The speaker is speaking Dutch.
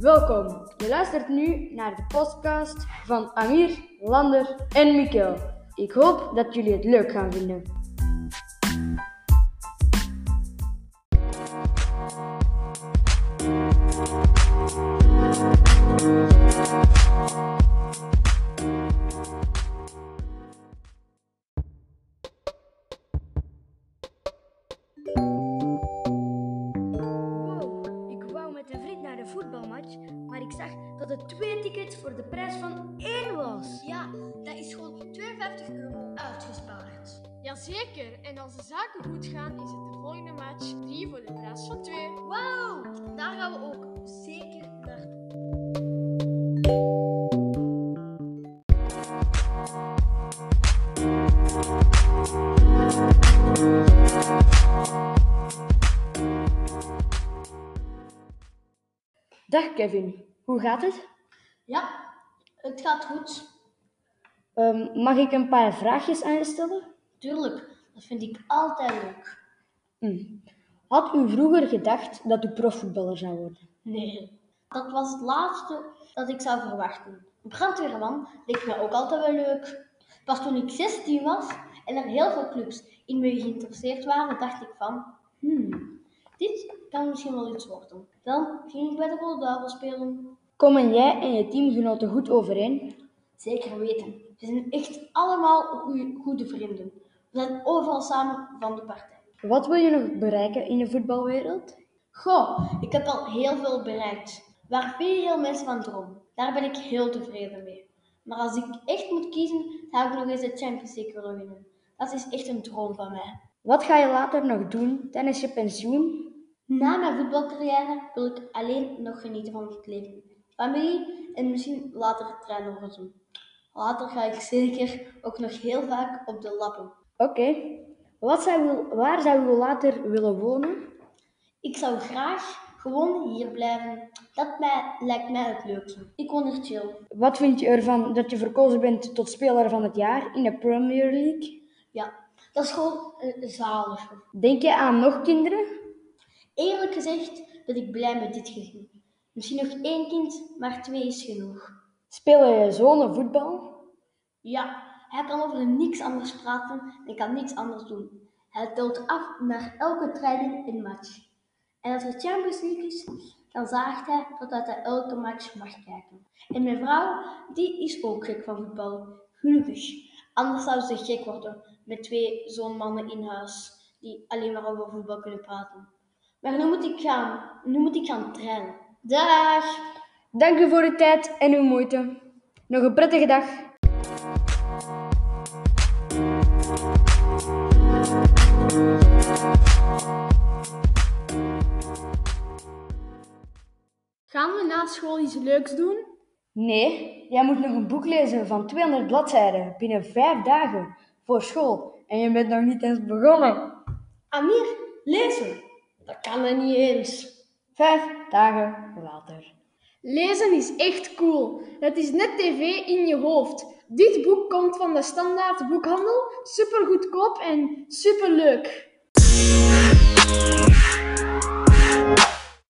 Welkom. Je luistert nu naar de podcast van Amir, Lander en Mikkel. Ik hoop dat jullie het leuk gaan vinden. Voetbalmatch, maar ik zag dat het twee tickets voor de prijs van één was. Ja, dat is gewoon 52 euro uitgespaard. Jazeker, en als de zaken goed gaan, is het de volgende match 3 voor de prijs van 2. Wauw, daar gaan we ook Dag Kevin, hoe gaat het? Ja, het gaat goed. Ehm, mag ik een paar vraagjes aan je stellen? Tuurlijk, dat vind ik altijd leuk. Hm. Had u vroeger gedacht dat u profvoetballer zou worden? Nee, dat was het laatste dat ik zou verwachten. Brandweerman leek me ook altijd wel leuk. Pas toen ik 16 was en er heel veel clubs in me geïnteresseerd waren, dacht ik van, hmm, dit kan misschien wel iets worden. Dan ging ik bij de Rode Duivel spelen. Komen jij en je teamgenoten goed overeen? Zeker weten. We zijn echt allemaal goeie- goede vrienden. We zijn overal samen van de partij. Wat wil je nog bereiken in de voetbalwereld? Goh, ik heb al heel veel bereikt. Waar veel mensen van dromen. Daar ben ik heel tevreden mee. Maar als ik echt moet kiezen, zou ik nog eens de Champions League willen winnen. Dat is echt een droom van mij. Wat ga je later nog doen tijdens je pensioen? Na mijn voetbalcarrière wil ik alleen nog genieten van het leven. Familie en misschien later trainer worden. Later ga ik zeker ook nog heel vaak op de lappen. Oké. Wat zou u- Waar zou u later willen wonen? Ik zou graag gewoon hier blijven. Dat mij, lijkt mij het leukste. Ik woon hier chill. Wat vind je ervan dat je verkozen bent tot speler van het jaar in de Premier League? Ja, dat is gewoon eh, zalig. Denk je aan nog kinderen? Eerlijk gezegd ben ik blij met dit gezin. Misschien nog één kind, maar twee is genoeg. Spelen je zonen voetbal? Ja, hij kan over niks anders praten en kan niks anders doen. Hij telt af naar elke training en match. En als het Champions League is, dan zaagt hij totdat hij elke match mag kijken. En mijn vrouw, die is ook gek van voetbal. Gelukkig. Anders zou ze gek worden met twee zo'n mannen in huis die alleen maar over voetbal kunnen praten. Maar nu moet ik gaan. Nu moet ik gaan trainen. Dag! Dank u voor uw tijd en uw moeite. Nog een prettige dag. Gaan we na school iets leuks doen? Nee, jij moet nog een boek lezen van 200 bladzijden binnen vijf dagen voor school. En je bent nog niet eens begonnen. Amir, lezen! Dat kan er niet eens. Vijf dagen later. Lezen is echt cool. Het is net tv in je hoofd. Dit boek komt van de standaard boekhandel. Super goedkoop en super leuk.